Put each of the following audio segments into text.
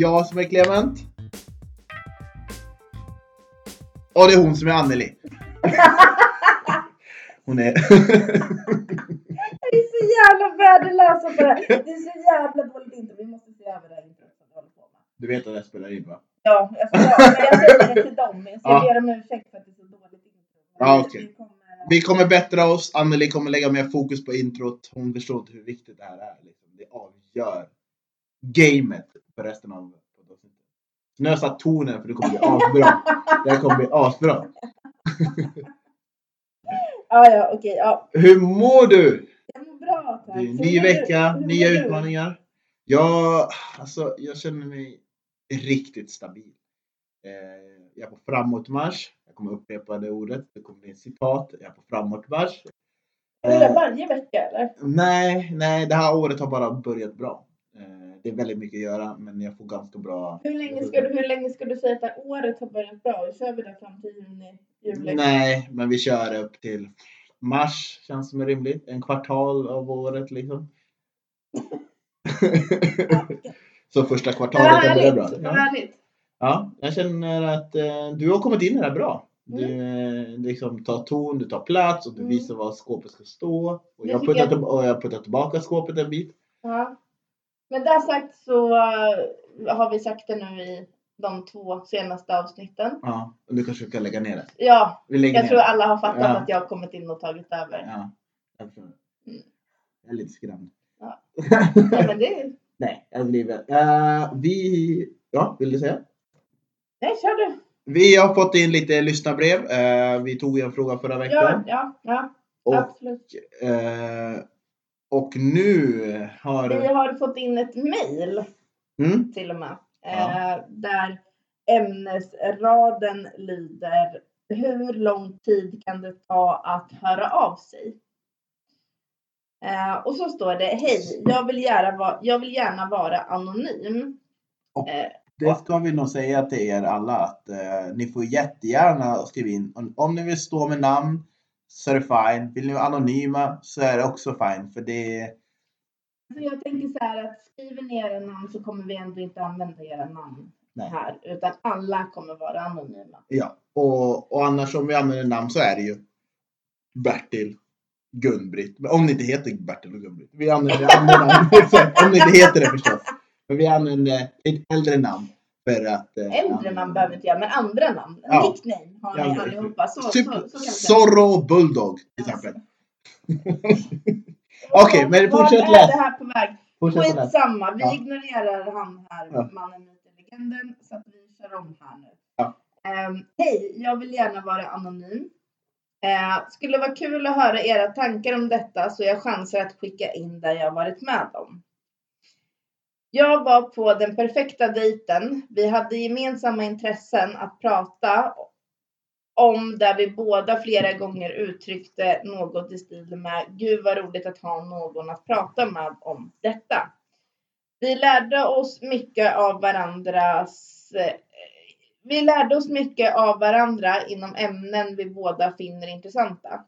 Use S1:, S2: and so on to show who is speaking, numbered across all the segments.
S1: jag som är Clement. Och det är hon som är Anneli. Hon är...
S2: Jag är så jävla värdelös på det här. Det är så jävla dåligt intro. Vi måste se över det här introt som vi håller på med.
S1: Du vet att jag spelar in va?
S2: Ja, jag ska men jag säger det till dem. Jag ska
S1: Ja.
S2: be om ursäkt för att det är så dåligt intro.
S1: Ja,
S2: vi kommer-
S1: Vi kommer bättra oss. Anneli kommer lägga mer fokus på introt. Hon förstår inte hur viktigt det här är. Liksom. Det avgör gamet för resten av poddavsnittet. Så nu har jag satt tonen för det kommer bli asbra. Det här kommer bli asbra.
S2: Ja, ja, okej. Ja.
S1: Hur mår du?
S2: Jag mår bra tack.
S1: Det är en ny
S2: hur
S1: vecka,
S2: Hur
S1: nya
S2: mår du?
S1: utmaningar. Jag, alltså, jag känner mig riktigt stabil. Eh, jag är på framåtmarsch. Jag kommer upprepa det ordet. Det kommer bli ett citat. Jag är på framåtmarsch.
S2: Är det
S1: Eh,
S2: varje vecka eller?
S1: nej, nej, det här året har bara börjat bra. Det är väldigt mycket att göra, men jag får ganska bra...
S2: Hur länge ska du, hur länge ska du säga att året har börjat bra? Kör vi det fram till juni, juli?
S1: Nej, men vi kör upp till mars. Känns som är rimligt. En kvartal av året liksom. Så första kvartalet har börjat bra. Ja.
S2: härligt.
S1: Ja, jag känner att eh, du har kommit in i det här bra. Du
S2: Mm.
S1: eh, liksom tar ton, du tar plats och du
S2: Mm.
S1: visar var skåpet ska stå. Och jag,
S2: tycker
S1: puttar,
S2: jag-
S1: och jag puttar tillbaka skåpet en bit.
S2: Ja. Men det sagt så eh, har vi sagt det nu i de två senaste avsnitten.
S1: Ja, och du kanske ska lägga ner det.
S2: Ja,
S1: Vi lägger
S2: jag
S1: ner
S2: tror
S1: det.
S2: alla har fattat
S1: Ja.
S2: att jag har kommit in och tagit över.
S1: Ja, jag förstår.
S2: Mm.
S1: Jag är lite skrämd.
S2: Ja. Nej, men det...
S1: Nej, jag driver. Uh, vi... Ja, vill du säga?
S2: Nej, kör du.
S1: Vi har fått in lite lyssnarbrev. Eh, vi tog en fråga förra
S2: Ja,
S1: veckan.
S2: ja, ja.
S1: och,
S2: Absolut.
S1: eh, och nu har...
S2: Vi har fått in ett mejl
S1: Mm,
S2: till och med.
S1: Ja.
S2: Eh, där ämnesraden lyder Hur lång tid kan det ta att höra av sig? Eh, och så står det Hej, jag vill gärna, va- jag vill gärna vara anonym.
S1: Och
S2: Eh,
S1: det ska vi nog säga till er alla att eh, ni får jättegärna skriva in. Om ni vill stå med namn så är det fine. Vill ni vara anonyma så är det också fine. För det
S2: så jag tänker så här att skriver ni era namn så kommer vi ändå inte använda era namn
S1: Nej.
S2: här. Utan alla kommer vara anonyma.
S1: Ja, och, och annars om vi använder namn så är det ju Bertil, Gun-Britt. Om ni inte heter Bertil och Gun-Britt. Vi använder andra namn. Om ni inte heter det förstås. Men vi använder ett äldre namn. För att... eh,
S2: Äldre namn behöver inte jag, men andra namn.
S1: Ja.
S2: Nickname har
S1: Ja,
S2: ni
S1: men-
S2: allihopa. Så, så,
S1: Typ
S2: så, kan.
S1: Zorro Bulldog till exempel.
S2: Och
S1: Okej, men fortsätt
S2: är
S1: läs.
S2: det här på väg? Skitsamma, vi
S1: Ja.
S2: ignorerar han här,
S1: Ja.
S2: mannen, myten, legenden, så att vi kör om här nu.
S1: Ja.
S2: Ehm, Hej, jag vill gärna vara anonym. Uh, skulle vara kul att höra era tankar om detta så jag chansar att skicka in där jag varit med om. Jag var på den perfekta dejten. Vi hade gemensamma intressen att prata om där vi båda flera gånger uttryckte något i stil med Gud vad roligt att ha någon att prata med om detta. Vi lärde oss mycket av varandras vi lärde oss mycket av varandra inom ämnen vi båda finner intressanta.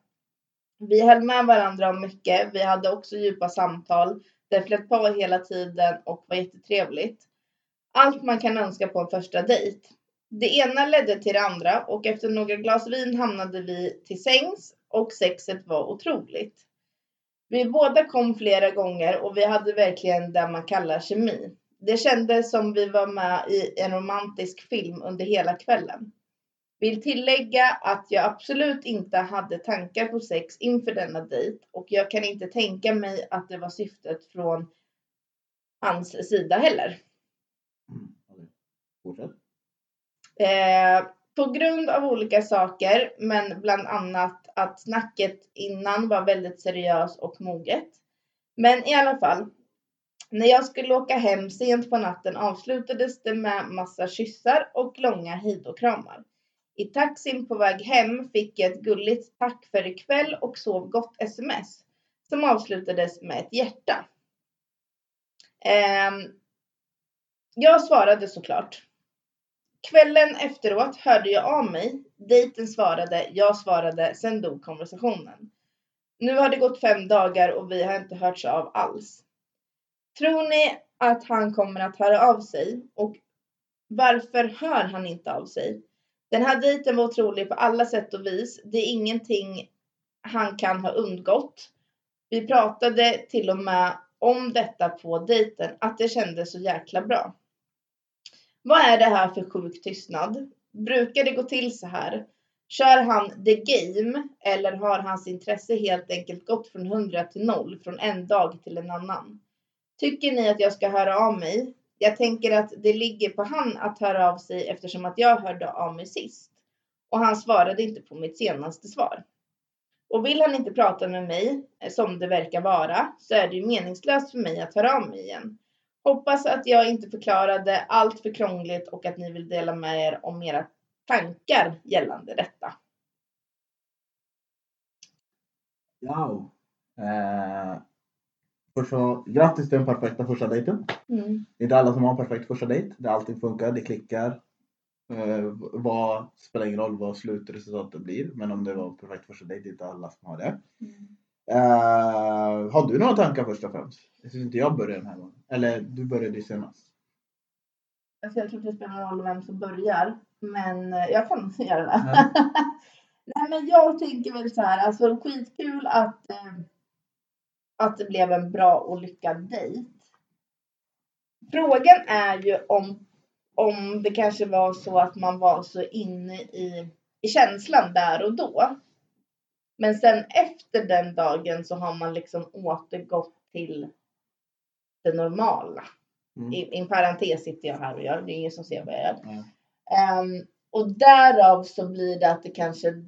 S2: Vi höll med varandra om mycket. Vi hade också djupa samtal. Det flöt på hela tiden och var jättetrevligt. Allt man kan önska på en första dejt. Det ena ledde till det andra och efter några glas vin hamnade vi till sängs och sexet var otroligt. Vi båda kom flera gånger och vi hade verkligen det man kallar kemi. Det kändes som vi var med i en romantisk film under hela kvällen. Vill tillägga att jag absolut inte hade tankar på sex inför denna dejt och jag kan inte tänka mig att det var syftet från hans sida heller.
S1: Mm.
S2: Eh, på grund av olika saker, men bland annat att snacket innan var väldigt seriöst och moget. Men i alla fall, när jag skulle åka hem sent på natten avslutades det med massa kyssar och långa hejdåkramar. I taxin på väg hem fick jag ett gulligt tack för ikväll och sov gott sms som avslutades med ett hjärta. Ehm, jag svarade såklart. Kvällen efteråt hörde jag av mig. Dejten svarade, jag svarade, sen dog konversationen. Nu har det gått fem dagar och vi har inte hörts av alls. Tror ni att han kommer att höra av sig? Och varför hör han inte av sig? Den här dejten var otrolig på alla sätt och vis. Det är ingenting han kan ha undgått. Vi pratade till och med om detta på dejten, att det kändes så jäkla bra. Vad är det här för sjuk tystnad? Brukar det gå till så här? Kör han the game eller har hans intresse helt enkelt gått från 100 till 0 från en dag till en annan? Tycker ni att jag ska höra av mig? Jag tänker att det ligger på han att höra av sig eftersom att jag hörde av mig sist. Och han svarade inte på mitt senaste svar. Och vill han inte prata med mig, eh, som det verkar vara, så är det ju meningslöst för mig att höra av mig igen. Hoppas att jag inte förklarade allt för krångligt och att ni vill dela med er om era tankar gällande detta.
S1: Wow. Eh, först så, grattis till den perfekta första dejten.
S2: Mm.
S1: Det är inte alla som har en perfekt första dejt. Där allting funkar, det klickar. Eh, vad, spelar ingen roll vad slutresultatet blir. Men om det var en perfekt första dejt, det är inte alla som har det. Eh, har du några tankar först och främst? Jag syns inte jag börjar den här gången. Eller du började ju senast.
S2: Alltså jag tror inte det spelar någon roll vem som börjar, men eh, jag kan göra det.
S1: Ja.
S2: Nej, men jag tänker väl så här, alltså skitkul att, eh, att det blev en bra och lyckad dejt. Frågan är ju om, om det kanske var så att man var så inne i, i känslan där och då. Men sen efter den dagen så har man liksom återgått till det normala.
S1: Mm.
S2: I, en parentes sitter jag här och gör, det är ingen som ser vad jag gör.
S1: Ja.
S2: Ehm, och därav så blir det att det kanske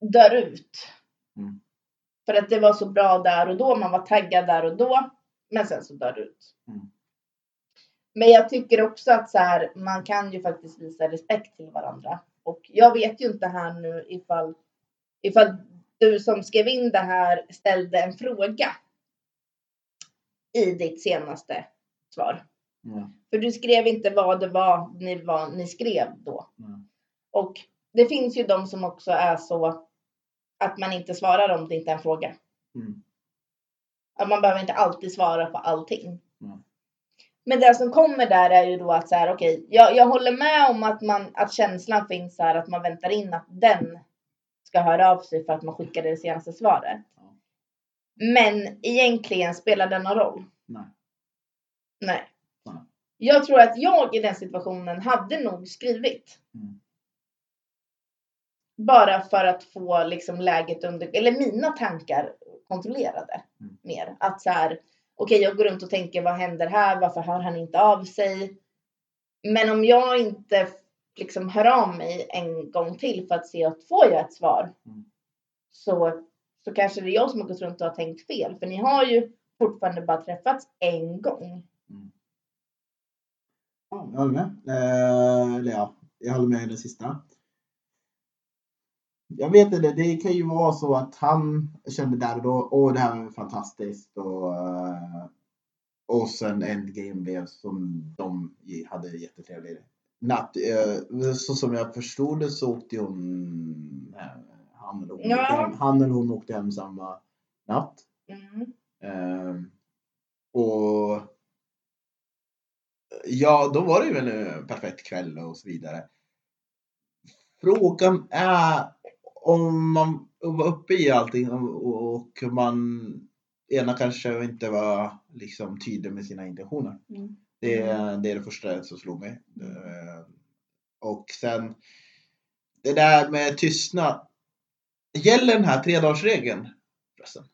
S2: dör ut.
S1: Mm.
S2: För att det var så bra där och då, man var taggad där och då, men sen så dör det ut.
S1: Mm.
S2: Men jag tycker också att så här, man kan ju faktiskt visa respekt till varandra. Och jag vet ju inte här nu ifall, ifall du som skrev in det här ställde en fråga i ditt senaste svar.
S1: Ja.
S2: För du skrev inte vad det var ni, var, ni skrev då.
S1: Ja.
S2: Och det finns ju de som också är så att man inte svarar om det inte är en fråga.
S1: Mm.
S2: Att man behöver inte alltid svara på allting.
S1: Ja.
S2: Men det som kommer där är ju då att så här, okej, jag, jag håller med om att, man, att känslan finns här att man väntar in att den ska höra av sig för att man skickade det senaste svaret. Men egentligen spelar det någon roll?
S1: Nej.
S2: Nej.
S1: Nej.
S2: Jag tror att jag i den situationen hade nog skrivit.
S1: Mm.
S2: Bara för att få liksom läget under, eller mina tankar kontrollerade
S1: Mm.
S2: mer. Att så här, okej jag går runt och tänker vad händer här? Varför hör han inte av sig? Men om jag inte liksom hör av mig en gång till för att se att får jag ett svar?
S1: Mm.
S2: Så, så kanske det är jag som har gått runt och har tänkt fel. För ni har ju fortfarande bara träffats en gång.
S1: Ja, jag håller med. Eh, eller ja, jag håller med i det sista. Jag vet inte, det kan ju vara så att han kände där och då, åh det här var fantastiskt och, eh, och sen Endgame blev som de hade jättetrevlig natt. Eh, Så som jag förstod det så åkte hon, eh, han eller hon,
S2: Ja.
S1: hem, han eller hon åkte hem samma natt.
S2: Mm.
S1: Ehm, och ja, då var det ju en perfekt kväll och så vidare. Frågan är om man var uppe i allting och, man ena kanske inte var liksom tydlig med sina intentioner.
S2: Mm.
S1: Det, det är det första som slog mig. Eh, Och sen det där med tystnad. Gäller den här tredagarsregeln förresten?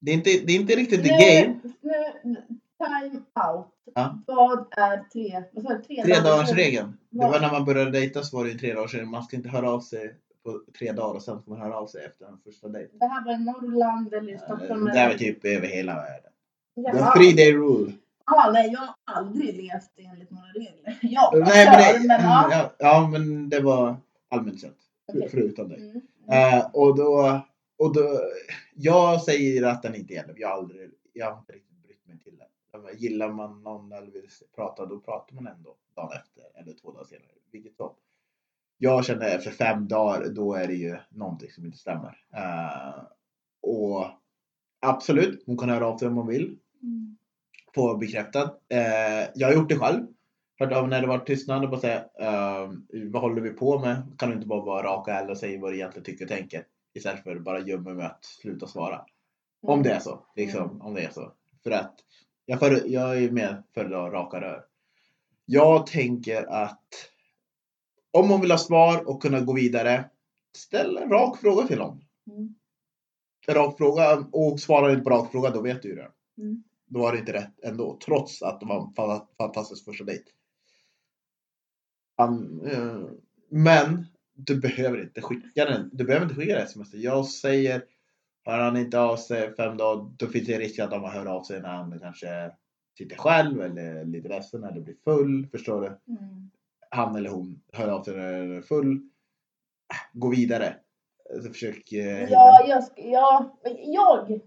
S1: Det är inte, det är inte riktigt the game.
S2: Nu, time out.
S1: Ja.
S2: Vad är tre, vad sa du? Tre,
S1: Tredagarsregeln. Det var när man började dejta så var det en tredagarsregel. Man ska inte höra av sig på tre dagar och sen ska man höra av sig efter den första dejten.
S2: Det här var i Norrland eller i Stockholm?
S1: Det är väl typ över hela världen. The
S2: Jaha.
S1: three day rule.
S2: Ja, nej, jag har aldrig levt enligt några regler. Jag bara
S1: Nej, men,
S2: kör,
S1: det,
S2: men ja.
S1: ja, ja, men det var allmänt sett.
S2: Okej.
S1: Förutom det.
S2: Mm.
S1: Eh, och, då, och då, jag säger att den inte gäller. Jag har, aldrig, jag har inte riktigt brytt mig till det. Men Gillar man någon eller vill prata, då pratar man ändå dagen efter eller två dagar senare. Vilket som. Jag känner efter fem dagar, då är det ju någonting som inte stämmer. Eh, och absolut, hon kan höra av sig om hon vill.
S2: Mm.
S1: på bekräftat. Eh, jag har gjort det själv. Hört av när det var tystnad och bara säga eh, vad håller vi på med? Kan du inte bara vara raka eller säga vad du egentligen tycker och tänker? Istället för att bara gömma med att sluta svara. Om det är så. Liksom,
S2: Mm.
S1: om det är så. För att jag, för, jag är med för raka rör. Jag tänker att om hon vill ha svar och kunna gå vidare, ställ en rak fråga till honom.
S2: Mm.
S1: En rak fråga och svarar inte på rak fråga, då vet du ju det.
S2: Mm.
S1: Då var det inte rätt ändå, trots att det var en fa- fantastisk första dejt. Um, eh, men du behöver inte skicka den. Du behöver inte skicka det sms. Jag säger, hör han inte av sig fem dagar, då finns det risk att de hör av sig när han kanske sitter själv eller lite ledsen eller blir full. Förstår du?
S2: Mm.
S1: Han eller hon hör av sig när den är full. Gå vidare. Så försök eh,
S2: Ja, jag, ja, jag,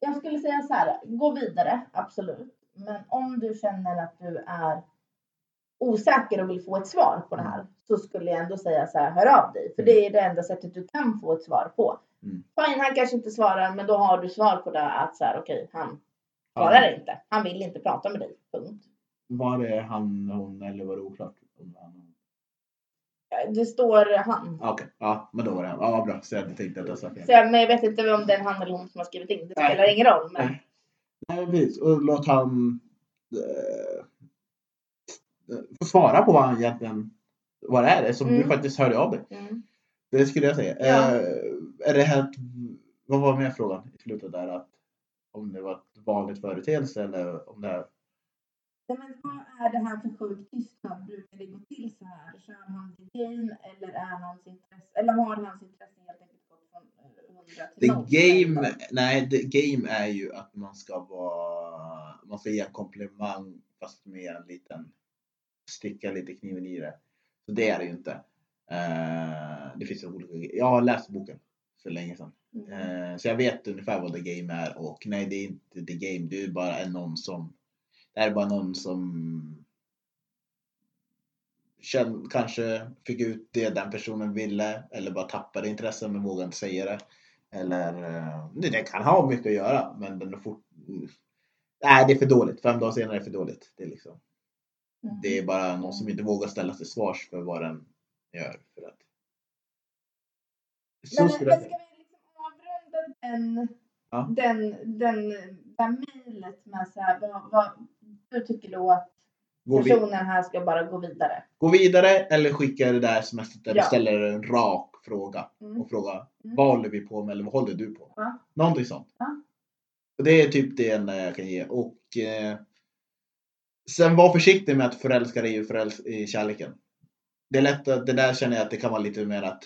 S2: jag skulle säga så här, gå vidare, absolut. Men om du känner att du är osäker och vill få ett svar på det här så skulle jag ändå säga så här, hör av dig. För det är det enda sättet du kan få ett svar på.
S1: Mm.
S2: Fine, han kanske inte svarar, men då har du svar på det att så här, okej, han svarar inte. Han vill inte prata med dig, punkt.
S1: Var det han, hon eller var det oklart? Om han-
S2: Det står han.
S1: Ah, Okej, ja men då var det han. Ja bra, så jag tänkte att jag sa fel.
S2: Så men jag vet inte om det är han eller hon som har skrivit in. Det
S1: Nej.
S2: spelar ingen roll. Men,
S1: Nej. Nej, precis. Och låt han eh, få svara på vad han egentligen vad det är det som du
S2: Mm.
S1: faktiskt hörde av dig.
S2: mm.
S1: Det skulle jag säga.
S2: Ja.
S1: Eh, är det helt, vad var med frågan i slutet där? Att om det var ett vanligt företeelse eller om det är
S2: Ja, men vad är det här för sjuk tystnad? Brukar det gå till så här? Kör han till game eller är hans intresse eller har hans intresse helt enkelt gått från eh, 100 till
S1: The
S2: 0?
S1: game, nej, the game är ju att man ska vara, man ska ge en komplimang fast med en liten, sticka lite kniven i det. Så det är det ju inte. Eh, det finns olika, jag har läst boken för länge sedan.
S2: Mm.
S1: Eh, så jag vet ungefär vad the game är och nej det är inte the game, det är bara någon som, det är bara någon som känn, kanske fick ut det den personen ville eller bara tappade intresse men vågade inte säga det. Eller, eh, det, kan ha mycket att göra men den är fort, nej det är för dåligt, fem dagar senare är det för dåligt. Det är, liksom,
S2: Mm.
S1: det är bara någon som inte vågar ställa till svars för vad den gör. För att... Så
S2: Men,
S1: skulle
S2: men
S1: jag
S2: ska vi liksom avrunda den,
S1: Ja.
S2: den, den, det här mejlet med så här, vad, vad, du tycker då att personen här ska bara gå vidare?
S1: gå vidare eller skicka det där sms där
S2: Ja.
S1: du ställer en rak fråga
S2: Mm.
S1: och fråga
S2: Mm.
S1: vad håller vi på med eller vad håller du på med?
S2: Ja.
S1: Någonting sånt.
S2: Ja.
S1: Och det är typ det enda jag kan ge. Och eh, sen var försiktig med att förälska dig i, föräls- i kärleken. Det är lätt att, det där känner jag att det kan vara lite mer att,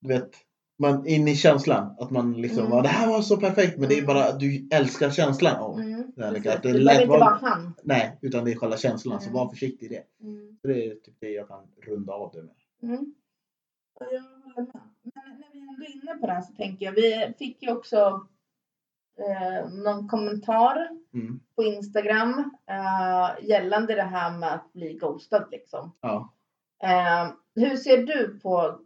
S1: du vet, man in i känslan. Att man liksom,
S2: Mm.
S1: bara, det här var så perfekt men det är
S2: Mm.
S1: bara att du älskar känslan av.
S2: Mm.
S1: Det är
S2: Precis.
S1: lika att det
S2: Det inte
S1: vara
S2: han.
S1: Nej, utan det är själva känslan. Så
S2: Mm.
S1: var försiktig i det.
S2: Mm.
S1: Så det är typ det jag kan runda av det med.
S2: Mm. Ja, Jag håller med. Men när vi ändå är inne på det här så tänker jag, vi fick ju också eh, någon kommentar
S1: Mm.
S2: på Instagram eh, gällande det här med att bli ghostad liksom.
S1: Ja.
S2: Eh, hur ser du på,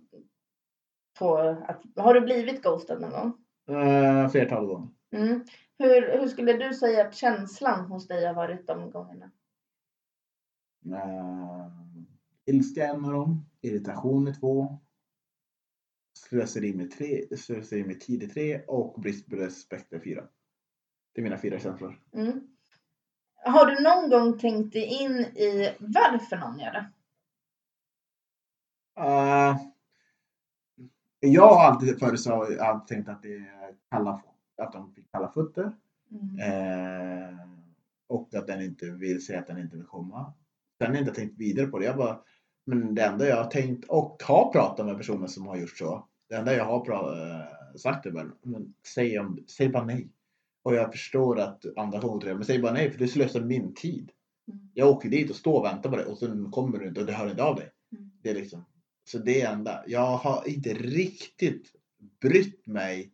S2: på att, har du blivit ghostad någon gång?
S1: Uh, flertal gånger.
S2: Mm. Hur, hur skulle du säga att känslan hos dig har varit de gångerna?
S1: Uh, ilska en av dem. Irritation är två. Slöseri med, tre, slöseri med tid är tre. Och brist på respekt är fyra. Det är mina fyra känslor.
S2: Mm. Har du någon gång tänkt dig in i varför någon gör det?
S1: Jag har alltid föreslagit, alltid tänkt att det är kalla, att de fick kalla fötter.
S2: Mm.
S1: Eh, och att den inte vill säga att den inte vill komma. Sen har jag inte tänkt vidare på det. Jag bara, men det enda jag har tänkt och har pratat med personer som har gjort så. Det enda jag har pra- eh, sagt är bara, men säg, om, säg bara nej. Och jag förstår att andra kommer till det, men säg bara nej för det slösar min tid.
S2: Mm.
S1: Jag åker dit och står och väntar på det och sen kommer du inte och det hör inte av dig.
S2: Mm.
S1: Det är liksom, så det är enda. Jag har inte riktigt brytt mig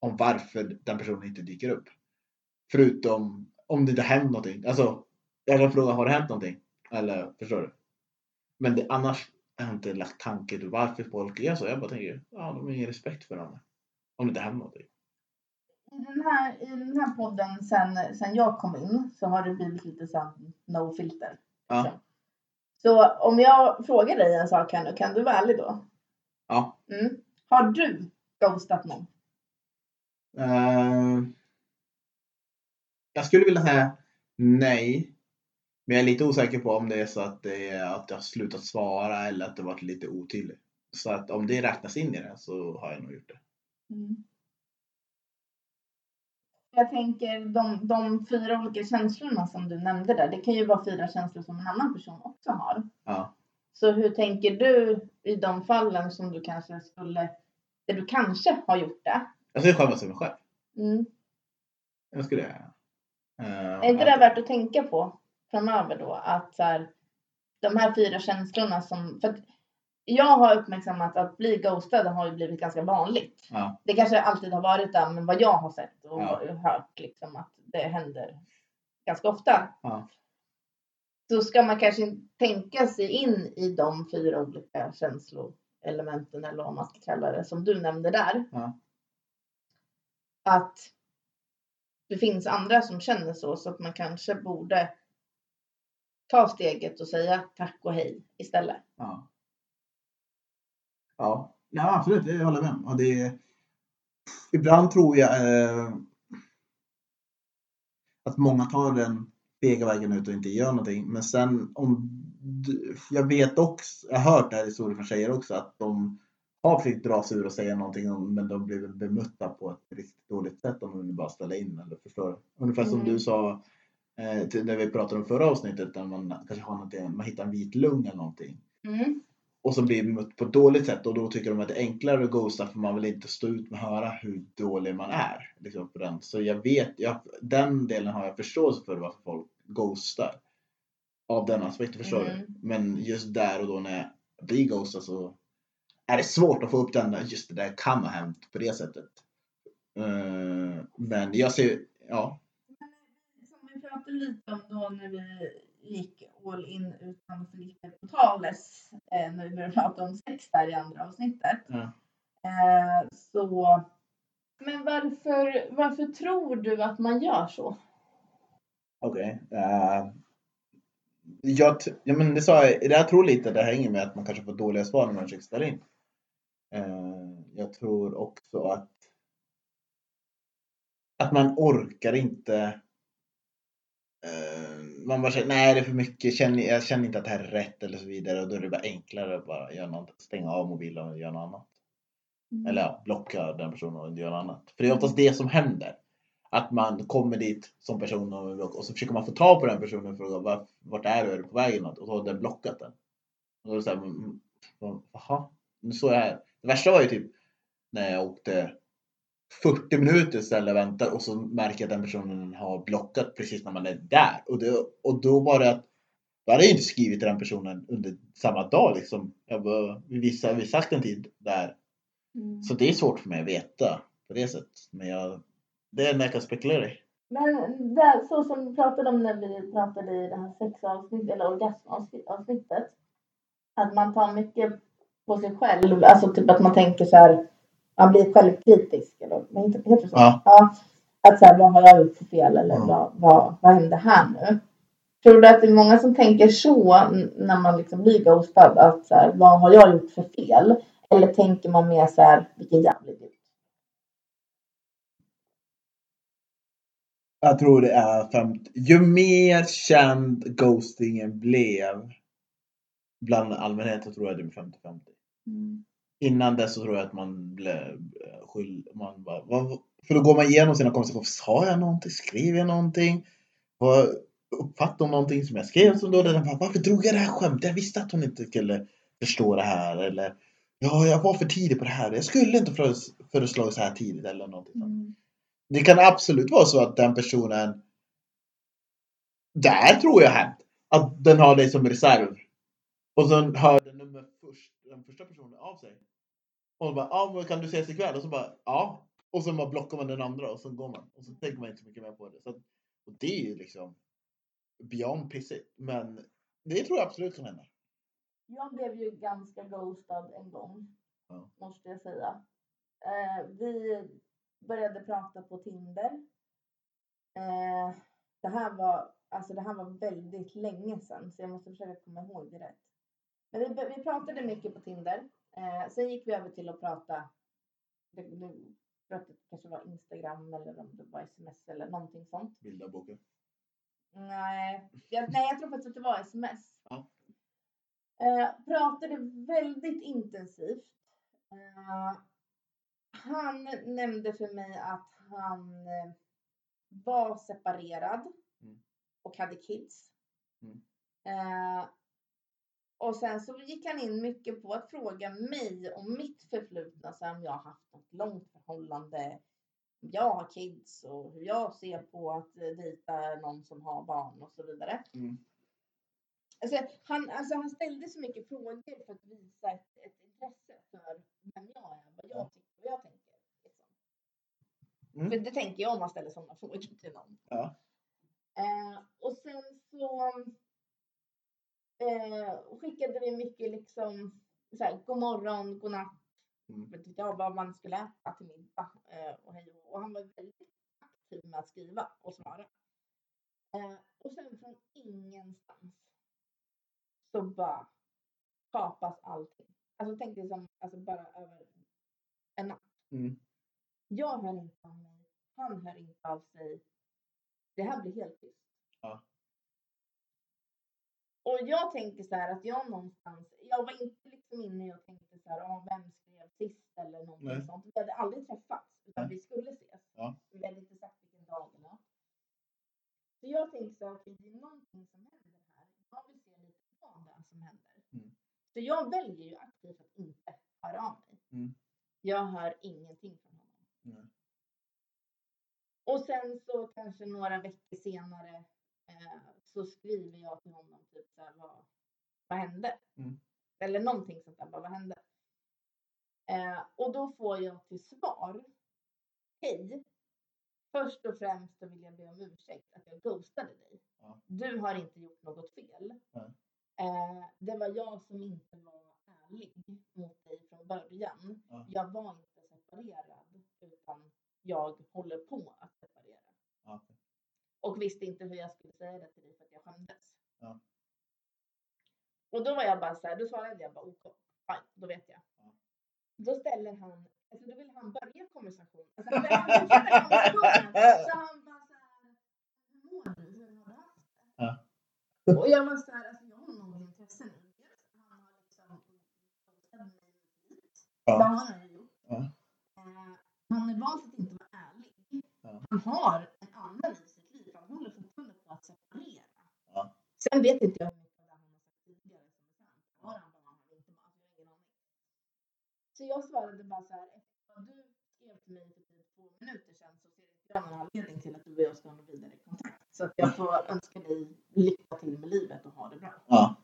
S1: om varför den personen inte dyker upp. Förutom om det inte hänt någonting. Alltså, jag kan fråga, har det hänt någonting? Eller, förstår du? Men det, annars har jag inte lagt tanke till varför folk är så. Jag bara tänker, ja, de har ingen respekt för varandra. Om det inte händer någonting.
S2: I den här, I den här podden sen, sen jag kom in så har det blivit lite så no filter.
S1: Ja.
S2: Så om jag frågar dig en sak här nu, kan du vara ärlig då?
S1: Ja.
S2: Mm. Har du ghostat någon?
S1: Eh, jag skulle vilja säga nej. Men jag är lite osäker på om det är så att, det är, att jag har slutat svara eller att det varit lite otydligt. Så att om det räknas in i det så har jag nog gjort det.
S2: Mm. Jag tänker de, de fyra olika känslorna som du nämnde där, det kan ju vara fyra känslor som en annan person också har.
S1: Ja.
S2: Så hur tänker du i de fallen som du kanske skulle, där du kanske har gjort det?
S1: Jag skulle skämmas över mig själv.
S2: Mm.
S1: Jag skulle jag. Uh,
S2: Är inte det värt att tänka på framöver då? Att så här, de här fyra känslorna som... För jag har uppmärksammat att bli ghostad har ju blivit ganska vanligt.
S1: Ja.
S2: Det kanske alltid har varit det, men vad jag har sett och
S1: Ja.
S2: hört liksom att det händer ganska ofta.
S1: Ja.
S2: Så ska man kanske tänka sig in i de fyra olika känsloelementen eller vad man ska kalla det som du nämnde där.
S1: Ja.
S2: Att det finns andra som känner så, så att man kanske borde ta steget och säga tack och hej istället.
S1: Ja. Ja, ja absolut. Det håller jag med om. Det, ibland tror jag eh, att många tar den fega vägen ut och inte gör någonting. Men sen om du, jag vet också, jag har hört det här historier från tjejer också, att de har försökt dra sig ur och säga någonting men de blir bemötta på ett riktigt dåligt sätt om de bara ställa in eller förstår. Ungefär som
S2: Mm.
S1: du sa eh, när vi pratade om förra avsnittet där man kanske har någonting, man hittar en vit lugn eller någonting
S2: Mm.
S1: Och så blir bemött på ett dåligt sätt och då tycker de att det är enklare att ghosta för man vill inte stå ut med att höra hur dålig man är. Liksom, på den. Så jag vet, jag, den delen har jag förståelse för varför folk ghostar. Av den aspekten, förstår
S2: Mm.
S1: du? Men just där och då när jag blir ghostad så är det svårt att få upp den, där, just det där kan ha hänt på det sättet. Eh, men jag ser, ja.
S2: Som vi pratade lite om då när vi gick all in utan Filippe Portales, eh, när vi började prata om sex där i andra avsnittet.
S1: Ja.
S2: Eh, så, men varför, varför tror du att man gör så?
S1: Okej. eh, jag, ja, men det sa jag, jag tror lite det hänger med att man kanske får dåliga svar när man försöker ställa in. Eh, jag tror också att att man orkar inte man bara känner, nej det är för mycket, känner, jag känner inte att det här är rätt eller så vidare och då är det bara enklare att bara göra något, stänga av mobilen och göra något annat. Eller ja, blocka den personen och göra något annat. För det är oftast det som händer. Att man kommer dit som person och, och så försöker man få tag på den personen och fråga "Var- vart är du? Är du på väg något? Och så har den blockat den. Och då är det såhär, "Mm, mm, jaha, nu står jag här. Det värsta var ju typ när jag åkte 40 minuter ställde och väntade och så märker jag att den personen har blockat precis när man är där. Och, det, och då var det att då hade jag inte skrivit till den personen under samma dag liksom. Jag bara, vi visade, vi sagt en tid där
S2: Mm.
S1: så det är svårt för mig att veta på det sättet. Men jag, det är när jag kan spekulera i.
S2: Men det, så som vi pratade om när vi pratade i det här sexavsnittet eller orgasmavsnittet. Att man tar mycket på sig själv. Alltså typ att man tänker så här. Man blir självkritisk. Eller vad heter heter det så?
S1: Ja.
S2: ja. Att så här, vad har jag gjort för fel? Eller
S1: Mm.
S2: vad, vad, vad hände här nu? Tror du att det är många som tänker så när man liksom blir ghostad? Att så här, vad har jag gjort för fel? Eller tänker man mer så här, vilken jävla idiot?
S1: Jag tror det är 50. Ju mer känd ghostingen blev bland allmänheten tror jag det blir 50-50.
S2: Mm.
S1: Innan dess så tror jag att man blev eh, skyld. Man bara, vad, för då går man igenom sina konversationer. Sa jag någonting? Skrev jag någonting? Vad, uppfattade hon någonting som jag skrev? Som då, bara, varför drog jag det här skämtet? Jag visste att hon inte skulle förstå det här. Eller ja, jag var för tidig på det här. Jag skulle inte föres- föreslagit så här tidigt eller någonting.
S2: Mm.
S1: Det kan absolut vara så att den personen där tror jag hänt. Att den har dig som reserv. Och sen hör den nummer först, den första personen av sig. Och så bara, ja men kan du ses ikväll? Och så bara, ja. Och så bara blockar man den andra och så går man. Och så tänker man inte så mycket mer på det. Så att, och det är ju liksom beyond pissigt. Men det tror jag absolut kan hända.
S2: Jag blev ju ganska ghostad en gång.
S1: Ja.
S2: Måste jag säga. Eh, vi började prata på Tinder. Eh, det, här var, alltså det här var väldigt länge sedan så jag måste försöka komma ihåg det rätt. Men vi, vi pratade mycket på Tinder. Eh, sen gick vi över till att prata, det, det, det kanske var Instagram eller om det var sms eller någonting sånt.
S1: Bilderboken.
S2: Nej, jag, nej, jag tror faktiskt att det var sms.
S1: Ja.
S2: Eh, pratade väldigt intensivt. Eh, han nämnde för mig att han eh, var separerad
S1: Mm.
S2: och hade kids.
S1: Mm.
S2: Eh, och sen så gick han in mycket på att fråga mig om mitt förflutna, så om jag har haft något långt förhållande, om jag har kids och hur jag ser på att eh, dejta någon som har barn och så vidare.
S1: Mm.
S2: Alltså, han, alltså, han ställde så mycket frågor för att visa ett, ett intresse för vem jag är, vad jag tycker och vad jag tänker. Liksom.
S1: Mm.
S2: För det tänker jag om man ställer sådana frågor till någon.
S1: Ja.
S2: Eh, och sen så eh, skickade vi mycket liksom så här, god morgon, god natt.
S1: Mm.
S2: Vet jag vad man skulle äta till middag eh, och hej och han var väldigt aktiv med att skriva och svara. Eh, och sen från ingenstans så bara kapas allting. Alltså tänk dig som alltså bara över en natt.
S1: Mm.
S2: Jag hör inte av mig. Han hör inte av sig. Det här blir helt tyst.
S1: Ja.
S2: Och jag tänker så här att jag någonstans, jag var inte liksom inne och tänkte så här, ah, vem skrev sist eller någonting
S1: Nej.
S2: sånt. Vi hade aldrig träffats, utan
S1: Nej.
S2: vi skulle ses.
S1: Ja.
S2: Vi hade inte sagt vilken dag eller. Så jag tänkte så här, okej, det är någonting som händer här. Jag vill se lite vad det är som händer.
S1: Mm.
S2: Så jag väljer ju aktivt att inte höra av mig.
S1: Mm.
S2: Jag hör ingenting från honom.
S1: Nej.
S2: Och sen så kanske några veckor senare så skriver jag till honom typ så här, vad, vad hände?
S1: Mm.
S2: Eller någonting sånt där, bara, vad hände? Eh, och då får jag till svar, hej, först och främst så vill jag be om ursäkt att jag ghostade dig.
S1: Ja.
S2: Du har inte gjort något fel. Eh, det var jag som inte var ärlig mot dig från början.
S1: Ja.
S2: Jag var inte separerad utan jag håller på att separera.
S1: Ja.
S2: Och visste inte hur jag skulle säga det till dig för att jag skämdes.
S1: Ja.
S2: Och då var jag bara så här, då svarade jag bara OK, fine, då vet jag.
S1: Ja.
S2: Då ställer han, alltså då vill han börja konversationen. Alltså han, konversationen. Så han bara så här, hur mår du? Hur har du haft det?
S1: Ja.
S2: Och jag var så här, alltså jag har noll intresse nu. Han har liksom.
S1: Ja.
S2: Det har han ju gjort.
S1: Ja.
S2: Eh, Han har valt att inte vara ärlig. Han har Jag har ingen aning. Så jag svarade bara så här. Vad du skrev till mig för typ två minuter sedan så ser inte jag någon anledning till att du och jag ska ha någon vidare kontakt. Så att jag får önska dig lycka till med livet och ha det bra.
S1: Ja.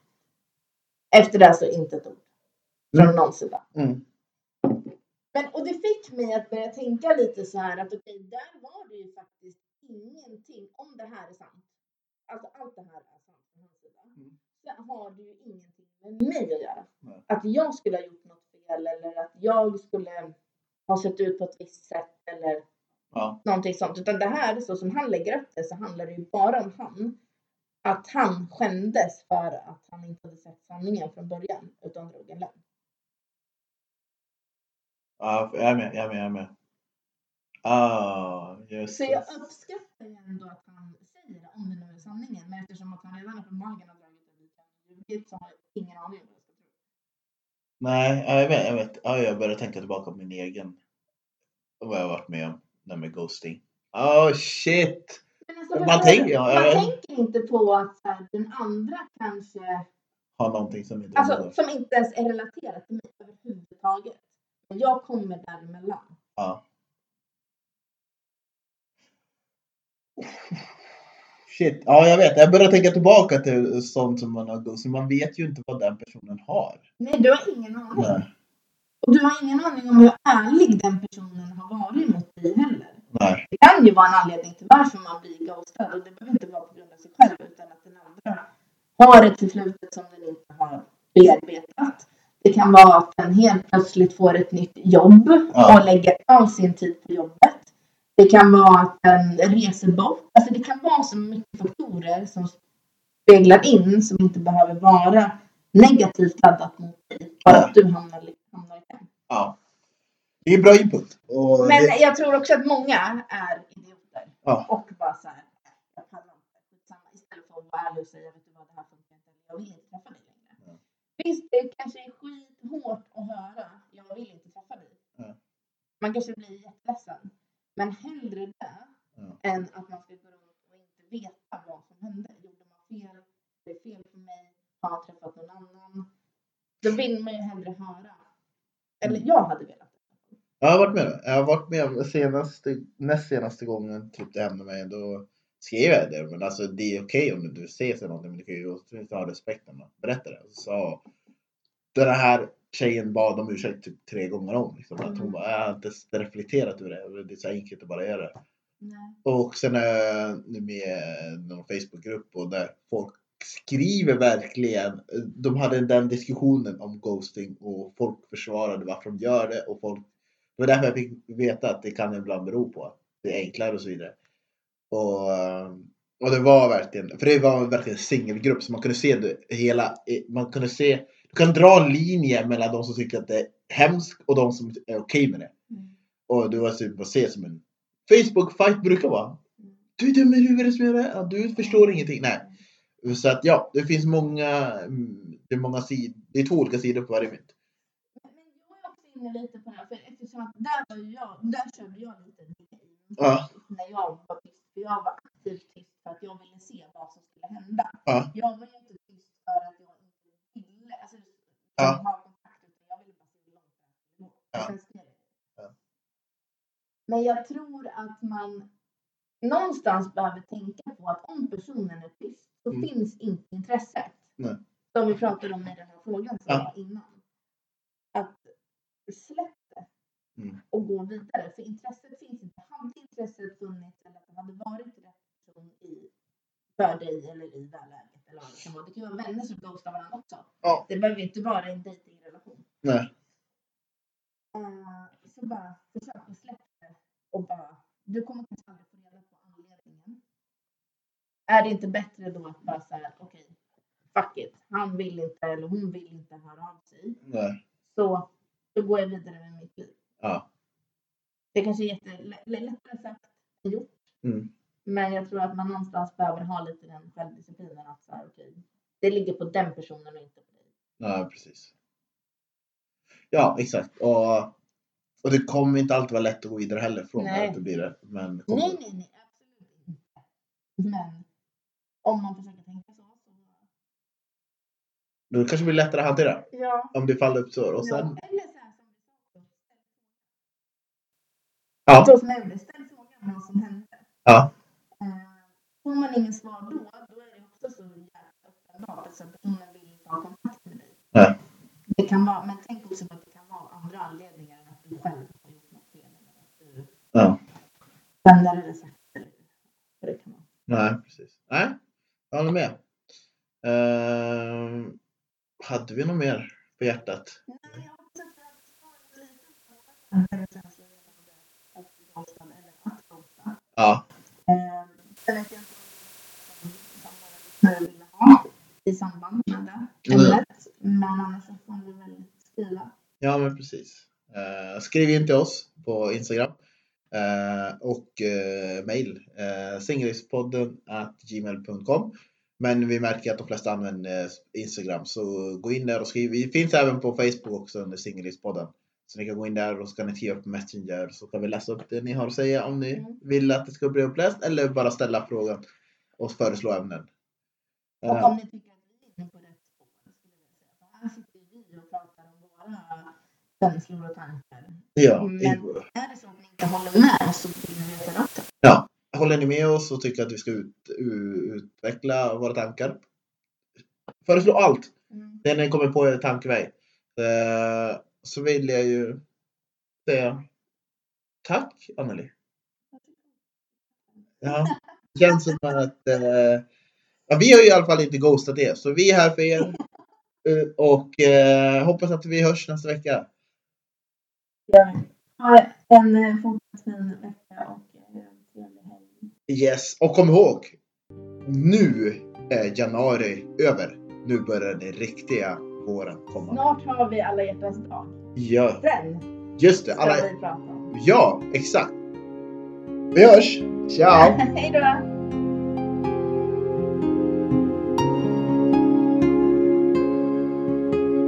S2: Efter det så inte ett ord. Från någon sida.
S1: Mm.
S2: Men, och det fick mig att börja tänka lite så här att okej, där var det ju faktiskt ingenting, om det här är sant, alltså allt det här är sant från hans sida,
S1: Mm.
S2: så har det ju ingenting med mig att göra.
S1: Nej.
S2: Att jag skulle ha gjort något fel eller att jag skulle ha sett ut på ett visst sätt eller
S1: Ja.
S2: någonting sånt. Utan det här, så som han lägger upp det, så handlar det ju bara om han. Att han skämdes för att han inte hade sett sanningen från början, utan drog en lögn.
S1: Ja, jag är med, jag är med, jag är med. Ah, just
S2: Så jag uppskattar ju ändå att han säger det, om det nu är sanningen. Men eftersom att han redan uppenbarligen har dragit en ljugit så har jag ingen aning om vad jag ska tro.
S1: Nej, ja, jag vet, jag vet. Ja, jag börjar tänka tillbaka på min egen. Vad jag varit med om. Det här med ghosting. Oh shit!
S2: Alltså,
S1: Man
S2: förstår
S1: tänker- ja, jag
S2: man
S1: vet.
S2: tänker inte på att här, den andra kanske,
S1: Har någonting som inte
S2: alltså som inte ens är relaterat till mig överhuvudtaget. Men jag kommer däremellan.
S1: Ja. Shit, ja jag vet. Jag börjar tänka tillbaka till sånt som man har ghosting. Man vet ju inte vad den personen har.
S2: Nej, du har ingen aning.
S1: Nej.
S2: Och du har ingen aning om hur ärlig den personen har varit mot dig heller.
S1: Nej.
S2: Det kan ju vara en anledning till varför man blir ghostad och det behöver inte vara på grund av sig själv utan att den andra har ett förflutet som den inte har bearbetat. Det kan vara att den helt plötsligt får ett nytt jobb
S1: Ja.
S2: och lägger all sin tid på jobbet. Det kan vara att en reser bort. Alltså det kan vara så mycket faktorer som speglar in som inte behöver vara negativt laddat mot dig. Bara att du hamnar, hamnar i kläm.
S1: Ja. Det är bra input. Och
S2: Men
S1: det,
S2: jag tror också att många är idioter.
S1: Ja.
S2: Och bara så här, jag pallar inte. Skitsamma. Istället för att vara ärlig och säga, vet du vad, det här funkar inte. Jag vill inte träffa dig längre.
S1: Ja.
S2: Visst, det kanske är skithårt att höra, jag vill inte träffa dig.
S1: Ja.
S2: Man kanske blir jätteledsen. Men hellre det
S1: Ja.
S2: än att man ska gå runt och inte veta vad som hände. Gjorde man fel? Det är fel för mig. Har jag träffat någon annan? Då vill man ju hellre höra. Eller jag hade velat.
S1: Jag har varit med. Jag har varit med senaste, näst senaste gången typ det hände mig. Då skrev jag det. Men alltså det är okej om du ser sig någonting. Men du kan ju ha respekten berätta det. Så den här tjejen bad om ursäkt typ tre gånger om. Liksom. Att hon
S2: Mm.
S1: bara, jag har inte reflekterat över det. Det är så enkelt att bara göra det.
S2: Nej.
S1: Och sen är jag nu med i någon Facebookgrupp och där folk skriver verkligen. De hade den diskussionen om ghosting och folk försvarade varför de gör det och folk. Det var därför jag fick veta att det kan ibland bero på att det är enklare och så vidare. Och, och det var verkligen, för det var verkligen en singelgrupp så man kunde se det hela, man kunde se, kan dra en linje mellan de som tycker att det är hemskt och de som är okej med det.
S2: Mm.
S1: Och det var typ att se som en Facebook-fight brukar vara. Du är dum i huvudet som gör det. Du förstår ingenting. Nej. Så att ja, det finns många, mm, det är många sidor, det är två olika sidor på varje mynt.
S2: Men jag är också inne lite på det här, för eftersom att där var jag, där körde jag lite.
S1: Ja.
S2: När jag var tyst, för jag var aktivt tyst för att jag ville se vad som skulle hända.
S1: Ja.
S2: Jag var ju inte tyst för att
S1: Ja. Ja.
S2: Men jag tror att man någonstans behöver tänka på att om personen är tyst så
S1: Mm.
S2: finns inte intresset.
S1: Nej.
S2: Som vi pratade om i den här frågan som
S1: Ja.
S2: var innan. Att släpp det
S1: Mm.
S2: och gå vidare. För intresset finns inte. Hade intresset funnits eller att det hade varit rätt person i, för dig eller i det här läget. Eller vad det kan vara. Det kan ju vara vänner som ghostar varandra också.
S1: Ja.
S2: Det behöver inte vara en dejtingrelation.
S1: Nej.
S2: Uh, så bara försök att släppa det och bara, du kommer kanske aldrig få reda på anledningen. Är det inte bättre då att bara säga okej, fuck it, han vill inte eller hon vill inte höra av sig.
S1: Nej.
S2: Så då går jag vidare med mitt liv.
S1: Ja.
S2: Det kanske är jättelättare sagt än gjort.
S1: Mm.
S2: Men jag tror att man någonstans behöver ha lite den självdisciplinen att så här, okej, det ligger på den personen och inte på dig.
S1: Ja, precis. Ja, exakt. Och, och det kommer inte alltid vara lätt att gå vidare heller från.
S2: Nej.
S1: att Det blir det. Men kommer-
S2: Nej, nej, nej, absolut inte. Men om man försöker tänka så.
S1: då kanske det blir lättare att hantera.
S2: ja.
S1: Om det faller. Och sen,
S2: ja. Eller så vi sa. också,
S1: ja.
S2: Så som jag gjorde, ställ frågan vad som hände.
S1: Ja.
S2: Får man ingen svar då, då är det också så jäkla uppenbart att så personen vill inte ha kontakt med dig.
S1: Nej.
S2: Det kan vara, men tänk också på att det kan vara andra anledningar än att du själv har gjort något fel. Eller att du
S1: Ja.
S2: vänder eller vad det kan vara.
S1: Nej, precis. Nej, jag håller med. Ehm, hade vi något mer på hjärtat?
S2: Nej, jag hoppas att vi hade svarat lite på tankar och känslor gällande att bli ghostad eller att ghosta.
S1: Ja.
S2: Eh, Sen vet jag inte om som våra lyssnare ville ha i samband med det
S1: Mm.
S2: Men annars så får vi väl skriva.
S1: Ja, men precis. Eh, skriv in till oss på Instagram eh, och uh, mail singelispodden at gmail.com. Men vi märker att de flesta använder eh, Instagram så gå in där och skriv. Vi finns även på Facebook också under Singelispodden. Så ni kan gå in där och så kan ni skriva på Messenger så kan vi läsa upp det ni har att säga om ni
S2: Mm.
S1: vill att det ska bli uppläst eller bara ställa frågan och föreslå ämnen.
S2: Och
S1: Eh,
S2: om ni tycker att vi är inne på rätt spår skulle jag säga. För här sitter ju vi och pratar om våra känslor och tankar.
S1: ja,
S2: Men-
S1: i-
S2: Är det så att ni inte håller med så vill vi veta det.
S1: Ja, håller ni med oss och tycker att vi ska ut, utveckla våra tankar? Föreslå allt
S2: Mm.
S1: det ni kommer på er tankeväg. Eh, så vill jag ju säga tack Anneli. Ja, det känns som att eh, ja, vi har ju i alla fall inte ghostat er så vi är här för er. Eh, och eh, hoppas att vi hörs nästa vecka.
S2: Ha en eh, fortsatt fin vecka och eh,
S1: Yes, och kom ihåg. Nu är januari över. Nu börjar den riktiga våren komma.
S2: Snart har vi alla hjärtans dag.
S1: Ja,
S2: Sen
S1: just det. Alla, ja, exakt. Vi hörs. Ciao.
S2: Hej då!